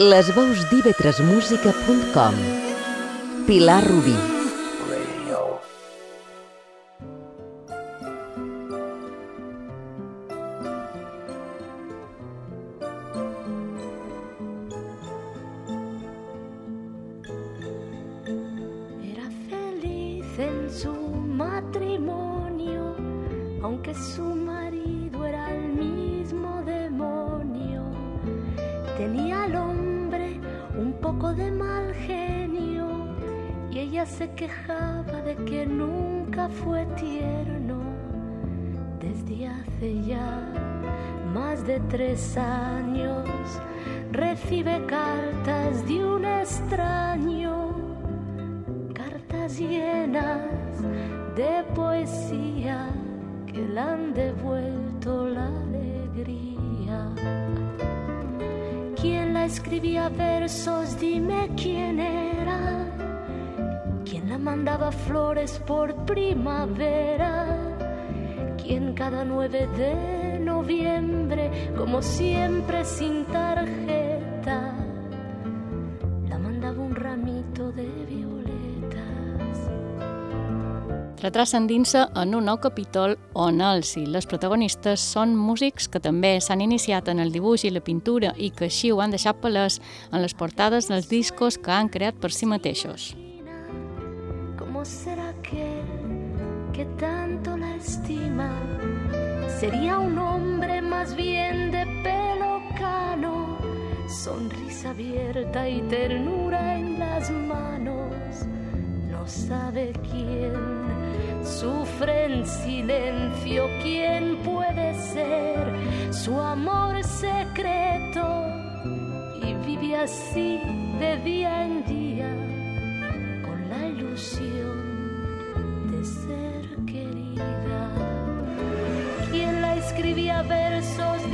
Les veus d'ivetresmusica.com Pilar Rubí ¿Quién la mandaba flores por primavera? ¿Quién cada 9 de noviembre, como siempre sin tarjeta, la mandaba un ramito de violetas? Retrats s'endinsa en un nou capítol on els i les protagonistes són músics que també s'han iniciat en el dibuix i la pintura i que així ho han deixat palès en les portades dels discos que han creat per si mateixos. ¿Cómo será aquel que tanto la estima? Sería un hombre más bien de pelo cano, sonrisa abierta y ternura en las manos. No sabe quién sufre en silencio, quién puede ser su amor secreto y vive así de día en día con la ilusión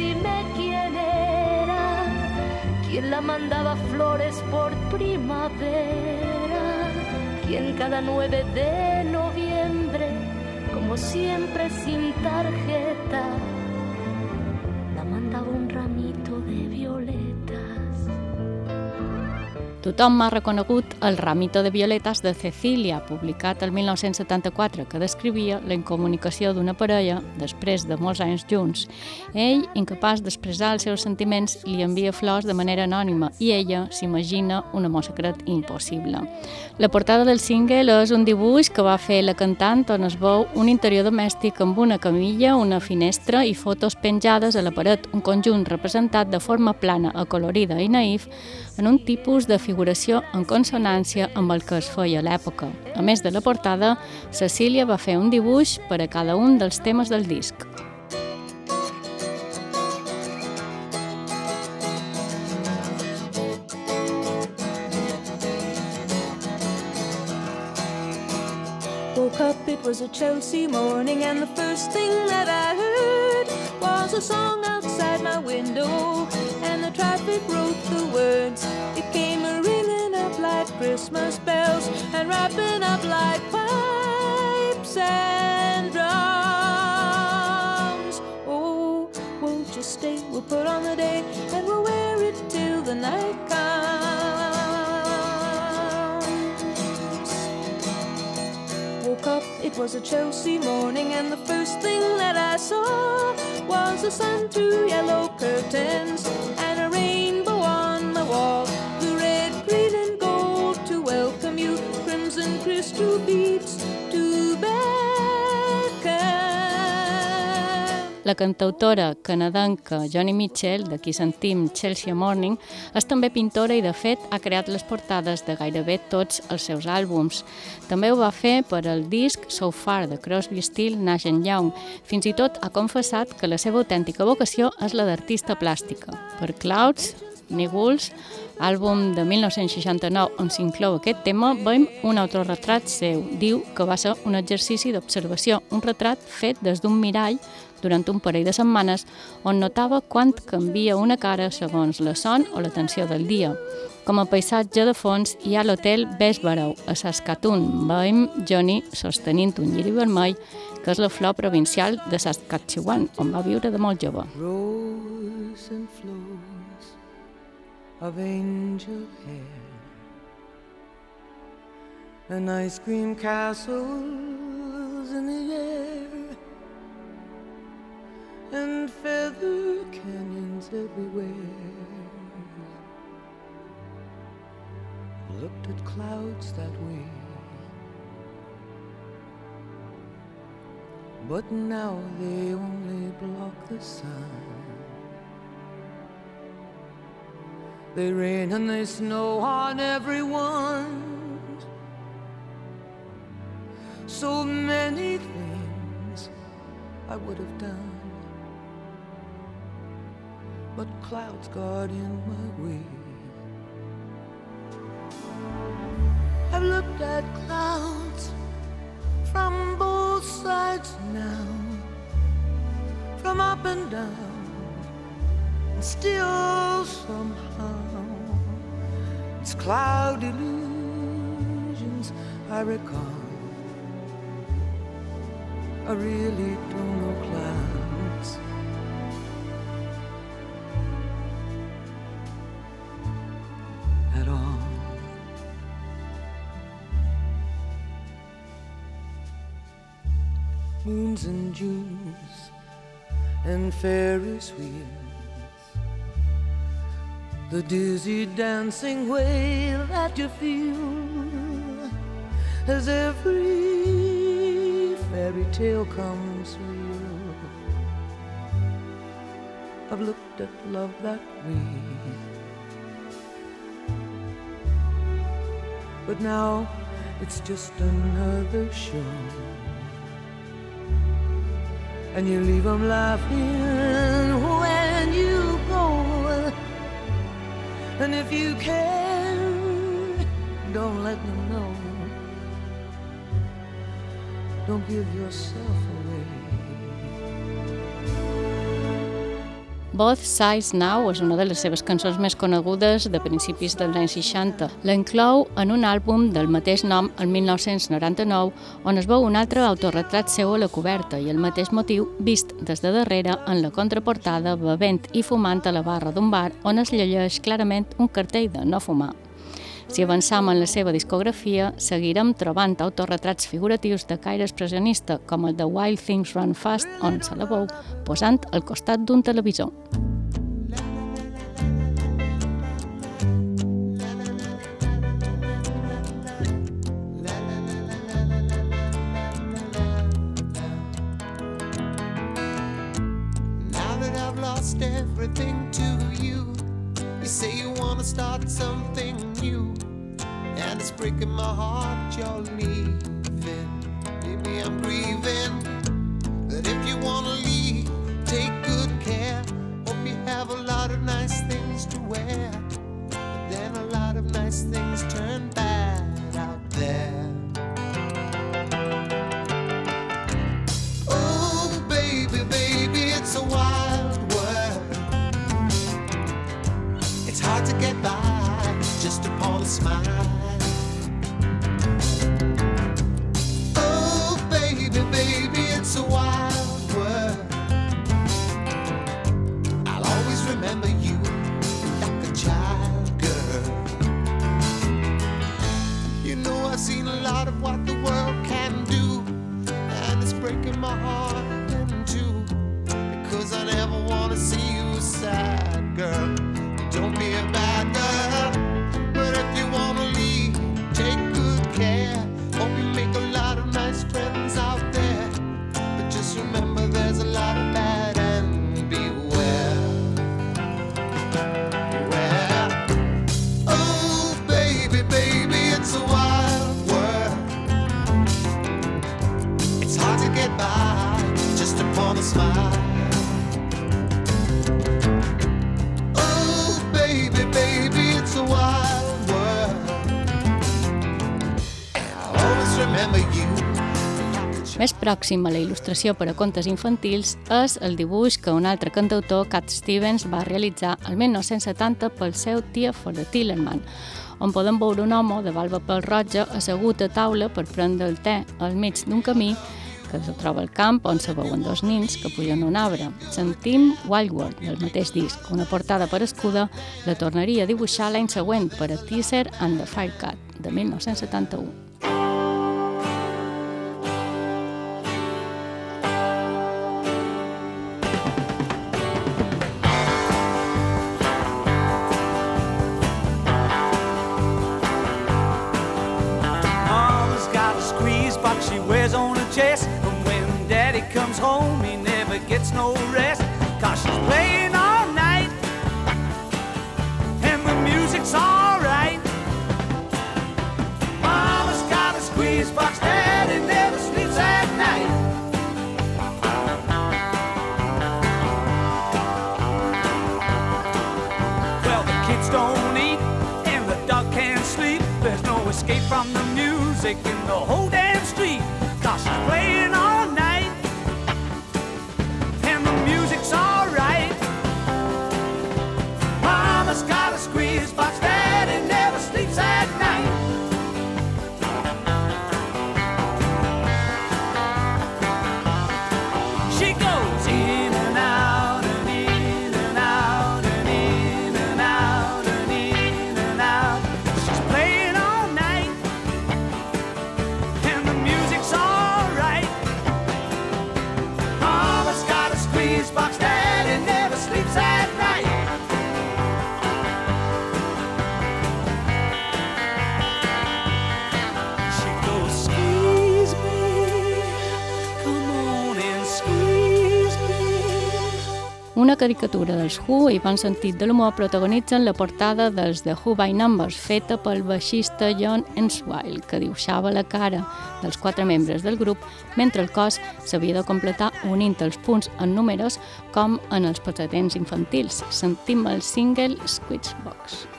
Dime quién era. ¿Quién la mandaba flores por primavera? ¿Quién cada 9 de noviembre, como siempre sin tarjeta, Tothom ha reconegut el Ramito de Violetas de Cecília, publicat el 1974, que descrivia la incomunicació d'una parella després de molts anys junts. Ell, incapaç d'expressar els seus sentiments, li envia flors de manera anònima i ella s'imagina un amor secret impossible. La portada del single és un dibuix que va fer la cantant on es veu un interior domèstic amb una camilla, una finestra i fotos penjades a la paret, un conjunt representat de forma plana, acolorida i naïf en un tipus de figuració en consonància amb el que es feia a l'època. A més de la portada, Cecília va fer un dibuix per a cada un dels temes del disc. Woke up, it was a Chelsea morning, and the first thing that I heard was a song outside my window, traffic wrote the words. It came a ringing up like Christmas bells, and wrapping up like pipes and drums. Oh, won't you stay? We'll put on the day, and we'll wear it till the night comes. Woke up, it was a Chelsea morning, and the first thing that I saw was the sun through yellow curtains and a rainbow on the wall. The red, green, and gold to welcome you, crimson crystal beads La cantautora canadenca Johnny Mitchell, de qui sentim Chelsea Morning, és també pintora i, de fet, ha creat les portades de gairebé tots els seus àlbums. També ho va fer per al disc So Far de Crosby, Still, Nash Young. Fins i tot ha confessat que la seva autèntica vocació és la d'artista plàstica. Per Clouds, Niguls, àlbum de 1969 on s'inclou aquest tema, veiem un autorretrat seu. Diu que va ser un exercici d'observació, un retrat fet des d'un mirall durant un parell de setmanes on notava quant canvia una cara segons la son o la tensió del dia. Com a paisatge de fons hi ha l'hotel Besbarau, a Saskatoon. Veiem Johnny sostenint un lliri vermell, que és la flor provincial de Saskatchewan, on va viure de molt jove. rose and flows of angel hair and ice cream castles in the air and feather canyons everywhere. Looked at clouds that way. But now they only block the sun. They rain and they snow on everyone. So many things I would have done. But clouds got in my way. I've looked at clouds from both sides now, from up and down, and still somehow it's cloud illusions I recall. I really don't know and Ferris wheels. The dizzy dancing way that you feel as every fairy tale comes real. I've looked at love that way. But now it's just another show. And you leave them laughing when you go. And if you can, don't let them know. Don't give yourself away. Both Sides Now és una de les seves cançons més conegudes de principis dels anys 60. La inclou en un àlbum del mateix nom el 1999, on es veu un altre autorretrat seu a la coberta i el mateix motiu vist des de darrere en la contraportada bevent i fumant a la barra d'un bar on es llegeix clarament un cartell de no fumar. Si avançam en la seva discografia, seguirem trobant autorretrats figuratius de caire expressionista, com el de Wild Things Run Fast, on se la veu posant al costat d'un televisor. Everything to you, you say you wanna start something breaking my heart you're leaving. Maybe I'm grieving, but if you wanna leave, take good care. Hope you have a lot of nice things to wear, but then a lot of nice things turn know, I've seen a lot of what the world can do, and it's breaking my heart in two. Because I never want to see you sad, Més pròxim a la il·lustració per a contes infantils és el dibuix que un altre cantautor, Cat Stevens, va realitzar el 1970 pel seu Tia for the Tillerman, on podem veure un home de barba pel roja assegut a taula per prendre el te al mig d'un camí que es troba al camp on se veuen dos nins que pugen un arbre. Sentim Wild World, del mateix disc, una portada per escuda, la tornaria a dibuixar l'any següent per a Teaser and the Firecat, de 1971. No rest. Cause she's playing all night. And the music's alright. Mama's got a squeeze box, daddy never sleeps at night. Well, the kids don't eat and the dog can't sleep. There's no escape from the music in the whole caricatura dels Who i bon sentit de l'humor protagonitzen la portada dels The Who by Numbers, feta pel baixista John Enswile, que dibuixava la cara dels quatre membres del grup, mentre el cos s'havia de completar unint els punts en números com en els precedents infantils. Sentim el single Squeezebox. She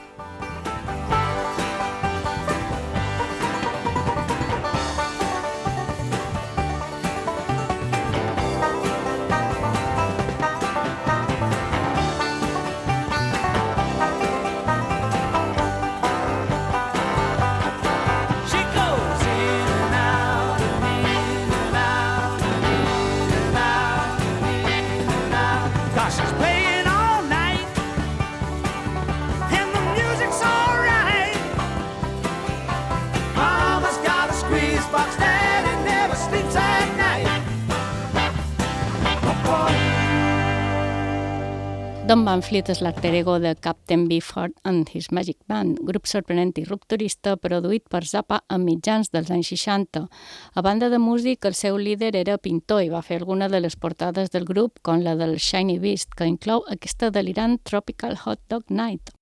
Van Fleet és l'alter ego de Captain Beefheart and His Magic Band, grup sorprenent i rupturista produït per Zappa a mitjans dels anys 60. A banda de músic, el seu líder era pintor i va fer alguna de les portades del grup, com la del Shiny Beast, que inclou aquesta delirant Tropical Hot Dog Night.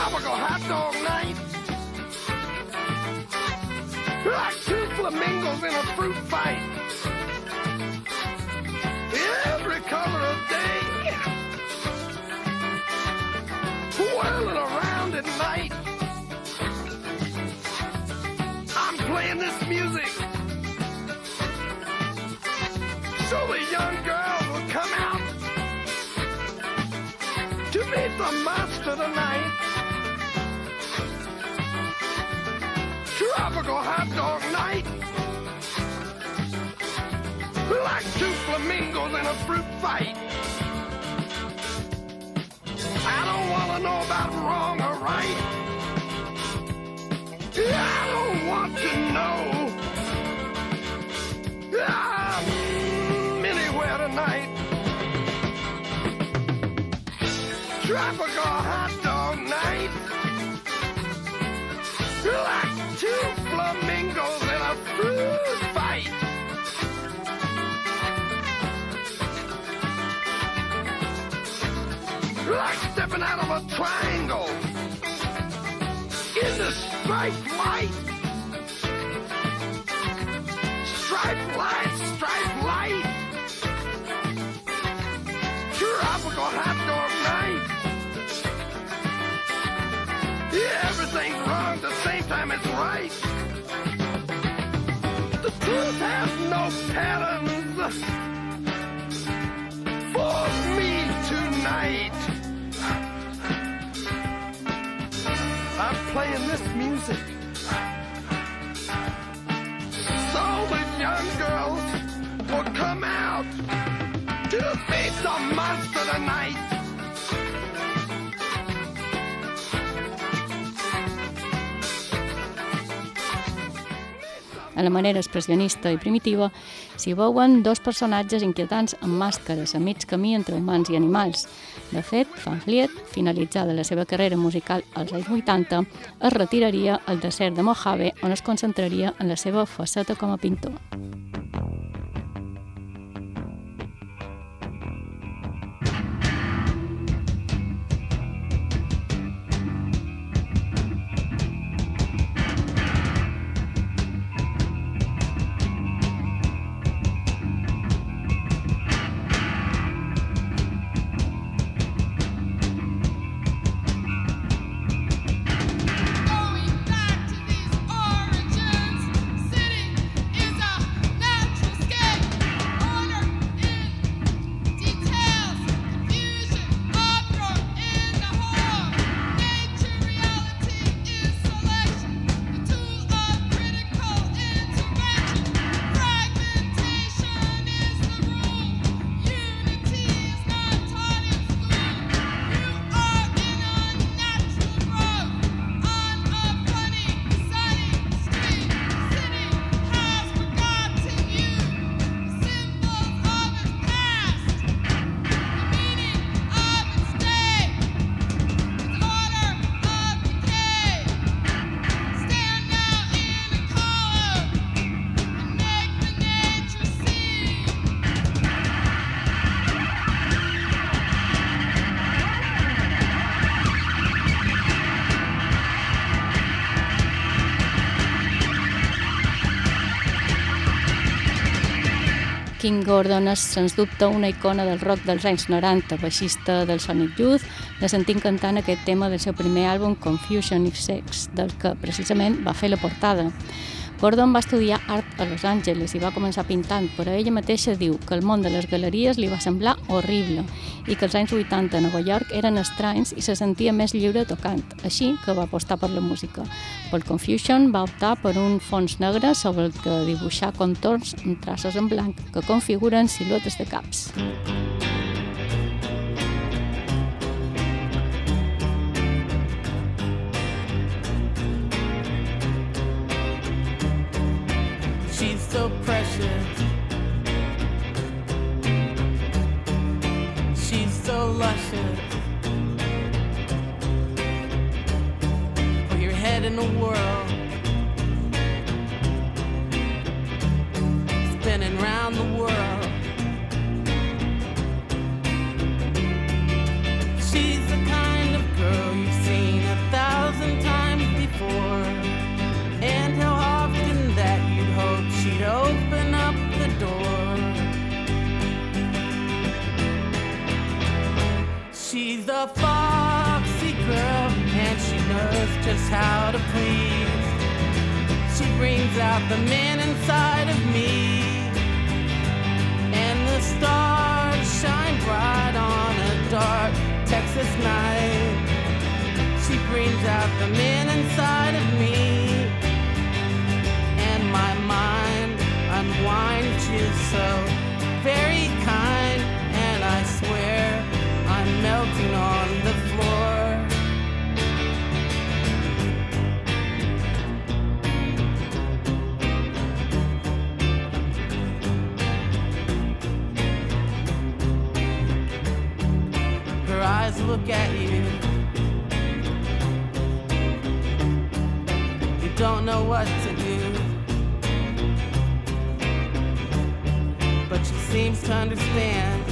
Tropical hot dog night. Like two flamingos in a fruit fight. Every color of day. Whirling around at night. I'm playing this music. So the young girls will come out to meet the monster tonight. Tropical hot dog night. Like two flamingos in a fruit fight. I don't want to know about wrong or right. I don't want to know. I'm anywhere tonight. Tropical hot dog night. triangle in the striped light. Striped light, striped light. Tropical hot dog night. Yeah, everything's wrong the same time it's right. The truth has no patterns. Playing this music so the young girls will come out to face the monster tonight. A la manera expressionista i primitiva, s'hi veuen dos personatges inquietants amb màscares a mig camí entre humans i animals. De fet, Van Vliet, finalitzada la seva carrera musical als anys 80, es retiraria al desert de Mojave, on es concentraria en la seva faceta com a pintor. Gordon és, sens dubte, una icona del rock dels anys 90, baixista del Sonic Youth, la sentim cantant aquest tema del seu primer àlbum Confusion If Sex, del que precisament va fer la portada. Gordon va estudiar art a Los Angeles i va començar pintant, però ella mateixa diu que el món de les galeries li va semblar horrible i que els anys 80 a Nova York eren estranys i se sentia més lliure tocant, així que va apostar per la música. Pel Confusion va optar per un fons negre sobre el que dibuixar contorns amb traces en blanc que configuren siluetes de caps. She's so precious. She's so luscious. Put your head in the world. Spinning round the world. Just how to please. She brings out the man inside of me, and the stars shine bright on a dark Texas night. She brings out the man inside don't know what to do. But she seems to understand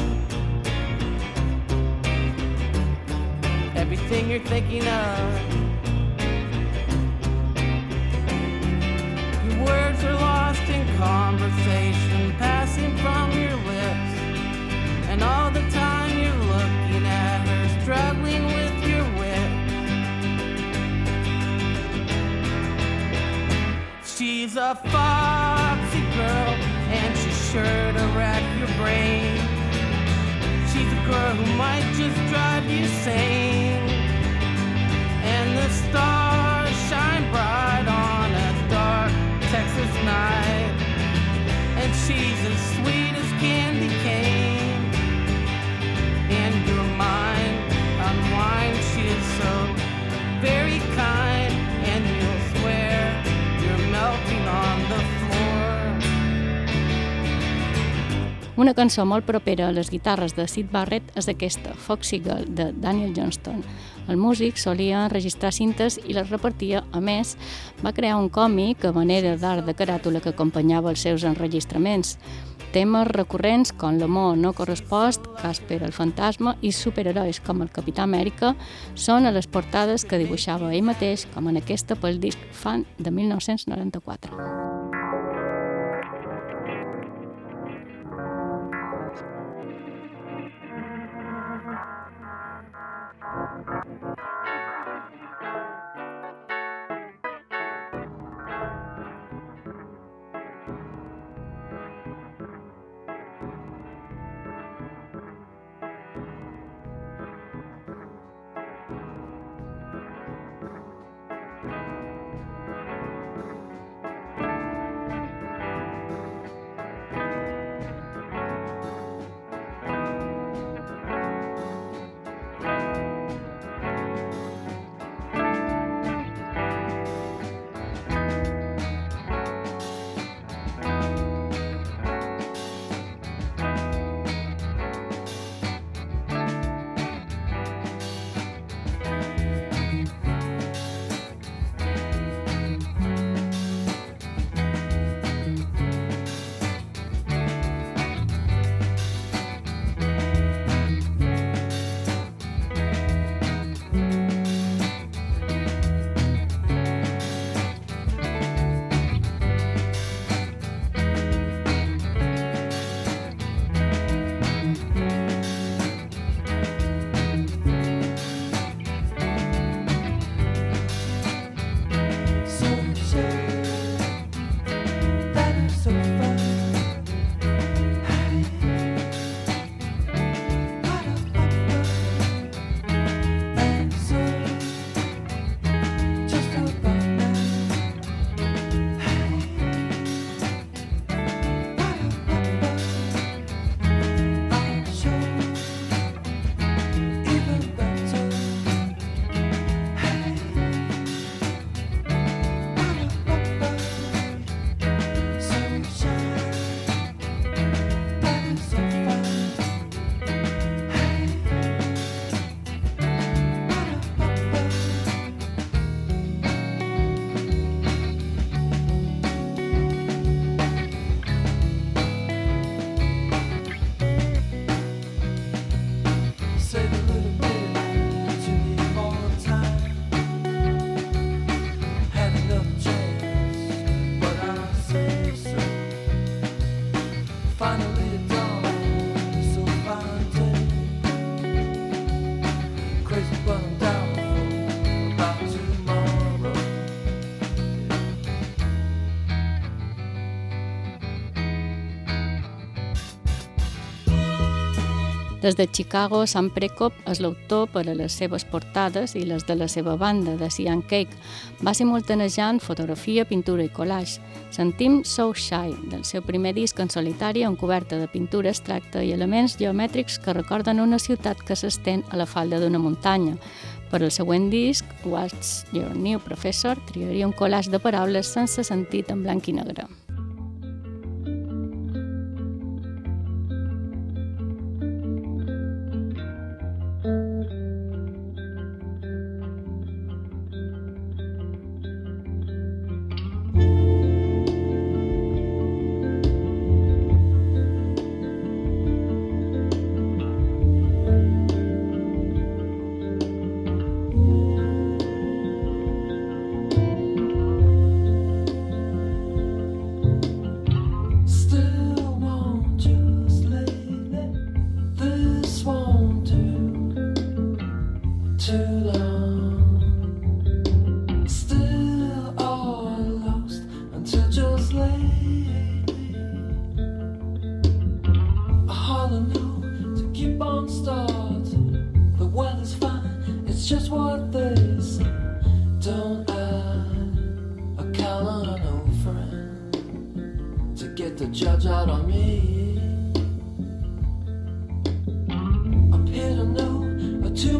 everything you're thinking of. Your words are lost in conversation, passing from your lips. And all the time you're a foxy girl, and she's sure to rack your brain. She's a girl who might just drive you sane. And the stars shine bright on a dark Texas night. And she's as sweet as candy cane. Una cançó molt propera a les guitarres de Sid Barrett és aquesta, Foxy Girl, de Daniel Johnston. El músic solia enregistrar cintes i les repartia. A més, va crear un còmic a manera d'art de caràtula que acompanyava els seus enregistraments. Temes recurrents com l'amor no correspost, Casper el fantasma i superherois com el Capità Amèrica són a les portades que dibuixava ell mateix, com en aquesta pel disc Fan de 1994. Des de Chicago, Sam Prekop és l'autor per a les seves portades i les de la seva banda, de Cyan Cake. Va simultanejant fotografia, pintura i collage. Sentim So Shy, del seu primer disc en solitari amb coberta de pintura abstracta i elements geomètrics que recorden una ciutat que s'estén a la falda d'una muntanya. Per al següent disc, What's Your New Professor, triaria un collage de paraules sense sentit en blanc i negre.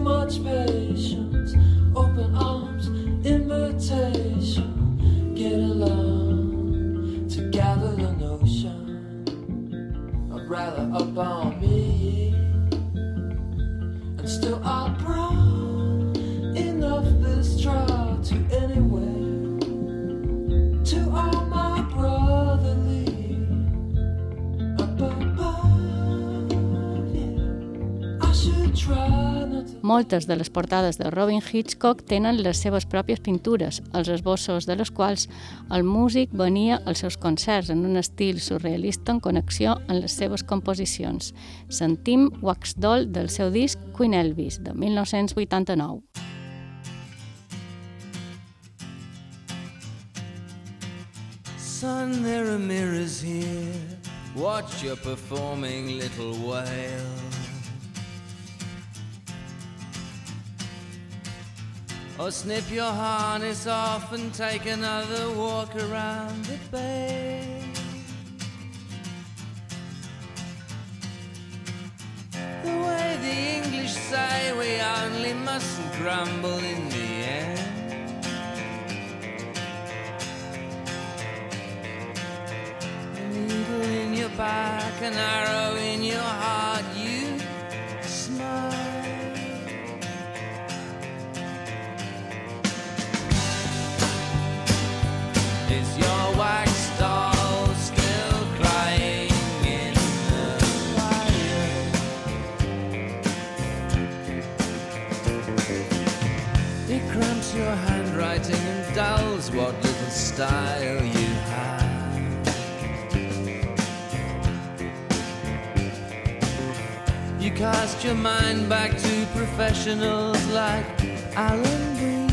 Much patience, Moltes de les portades de Robin Hitchcock tenen les seves pròpies pintures, els esbossos de les quals el músic venia als seus concerts en un estil surrealista en connexió amb les seves composicions. Sentim Wax Doll del seu disc Queen Elvis, de 1989. Son, there are mirrors here. Watch your performing little whale. Or snip your harness off and take another walk around the bay. The way the English say we only mustn't grumble in the end. A needle in your back, an arrow in your heart, style you have. You cast your mind back to professionals like Alan Breeze.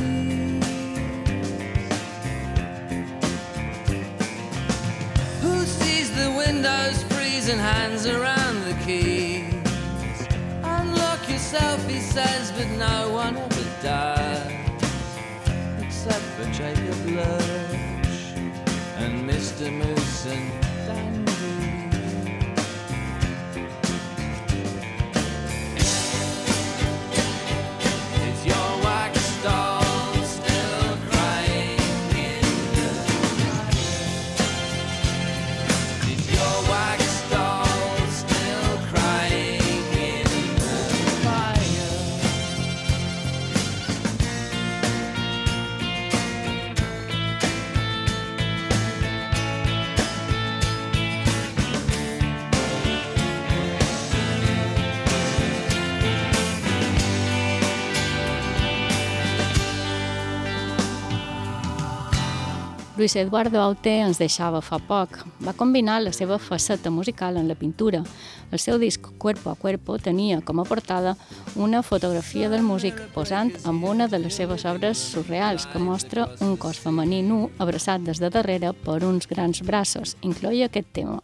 Who sees the windows freezing hands around the keys? Unlock yourself, he says, but no one ever does. Except for Jacob Lurch Mr. And Luis Eduardo Aute ens deixava fa poc. Va combinar la seva faceta musical en la pintura. El seu disc Cuerpo a Cuerpo tenia com a portada una fotografia del músic posant amb una de les seves obres surreals que mostra un cos femení nu abraçat des de darrere per uns grans braços. Incloïa aquest tema.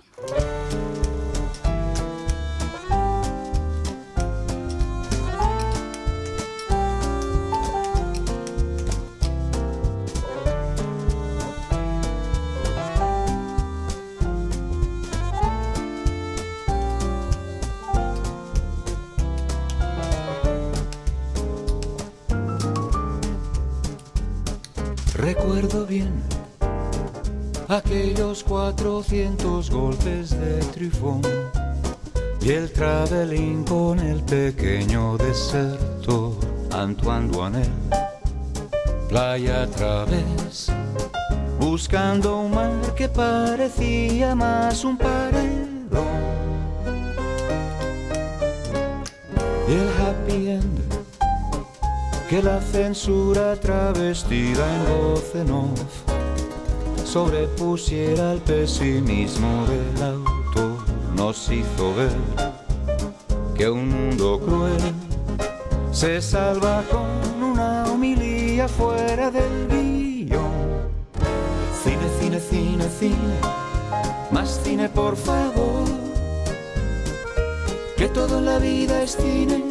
400 golpes de trifón y el traveling con el pequeño deserto Antoine Duanel. Playa a través, buscando un mar que parecía más un paredón. Y el happy end que la censura travestida en voz en off sobrepusiera el pesimismo del autor nos hizo ver que un mundo cruel se salva con una homilía fuera del guion. Cine, cine, cine, cine, más cine por favor, que todo en la vida es cine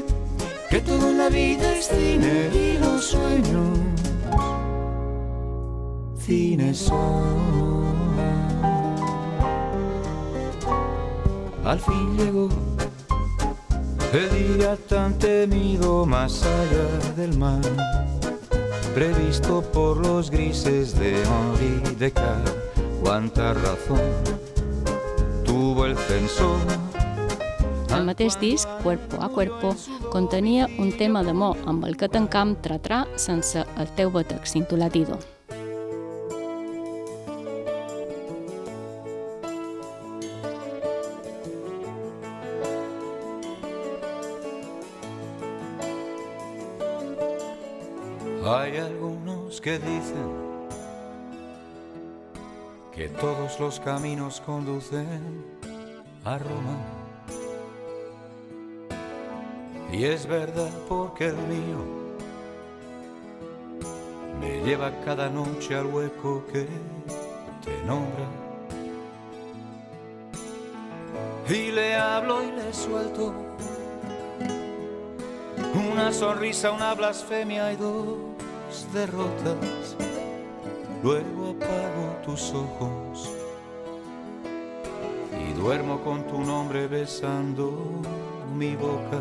que todo en la vida es cine y los sueños cine son. al fin llegó el día tan temido más allá del mar, previsto por los grises de Henri Descartes. Cuánta razón tuvo el censor El mateix disc, Cuerpo a Cuerpo, contenia un tema d'amor amb el que tancam Tratrà sense el teu batec, Cintolatido. Hay algunos que dicen que todos los caminos conducen a Roma. Y es verdad porque el mío me lleva cada noche al hueco que te nombra. Y le hablo y le suelto una sonrisa, una blasfemia y dos derrotas. Luego apago tus ojos y duermo con tu nombre besando mi boca.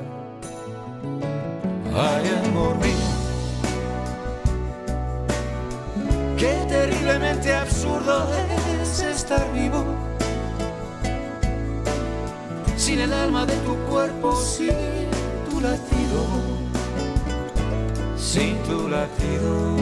Ay, amor mío, qué terriblemente absurdo es estar vivo sin el alma de tu cuerpo, sin tu latido, sin tu latido.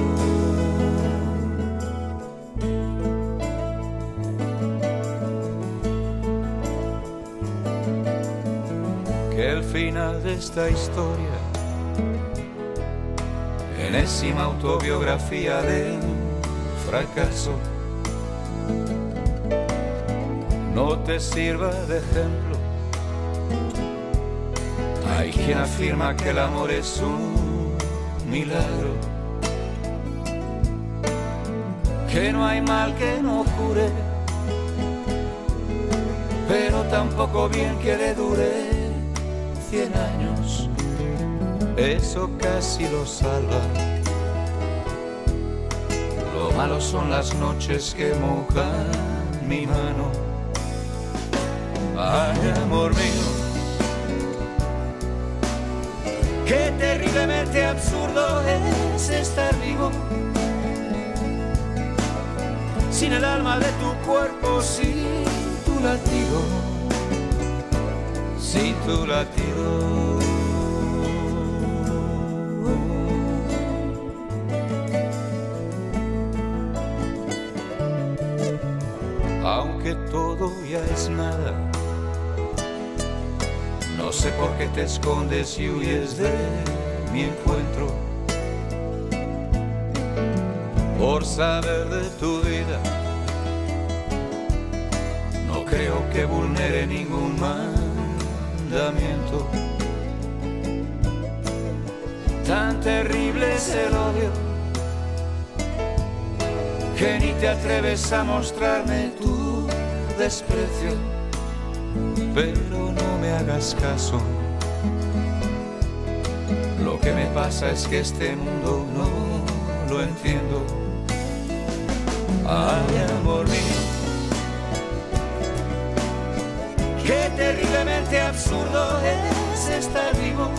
Que el final de esta historia, enésima autobiografía de fracaso, no te sirva de ejemplo. Hay quien afirma que el amor es un milagro, que no hay mal que no cure, pero tampoco bien que le dure cien años, eso casi lo salva. Lo malo son las noches que mojan mi mano. Ay, amor mío, qué terriblemente absurdo es estar vivo. Sin el alma de tu cuerpo, sin tu latido, sin tu latido. Aunque todo ya es nada, no sé por qué te escondes y huyes de mi encuentro. Por saber de tu vida, no creo que vulnere ningún mandamiento. Tan terrible es el odio que ni te atreves a mostrarme tu desprecio. Pero Lo que me pasa es que este mundo no lo entiendo. Ay, amor mío, qué terriblemente absurdo es estar vivo.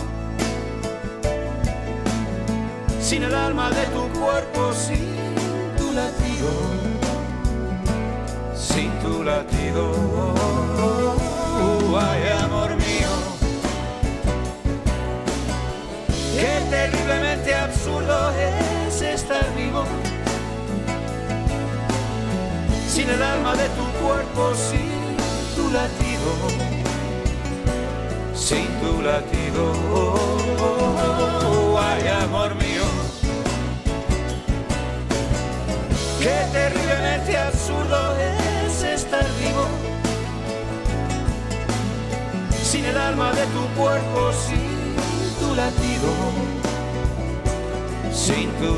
Sin el alma de tu cuerpo, sin tu latido, sin tu latido. Es estar vivo. Sin el alma de tu cuerpo, sin tu latido, sin tu latido. Ay, amor mío, qué terriblemente absurdo es estar vivo. Sin el alma de tu cuerpo, sin tu latido, sin tu.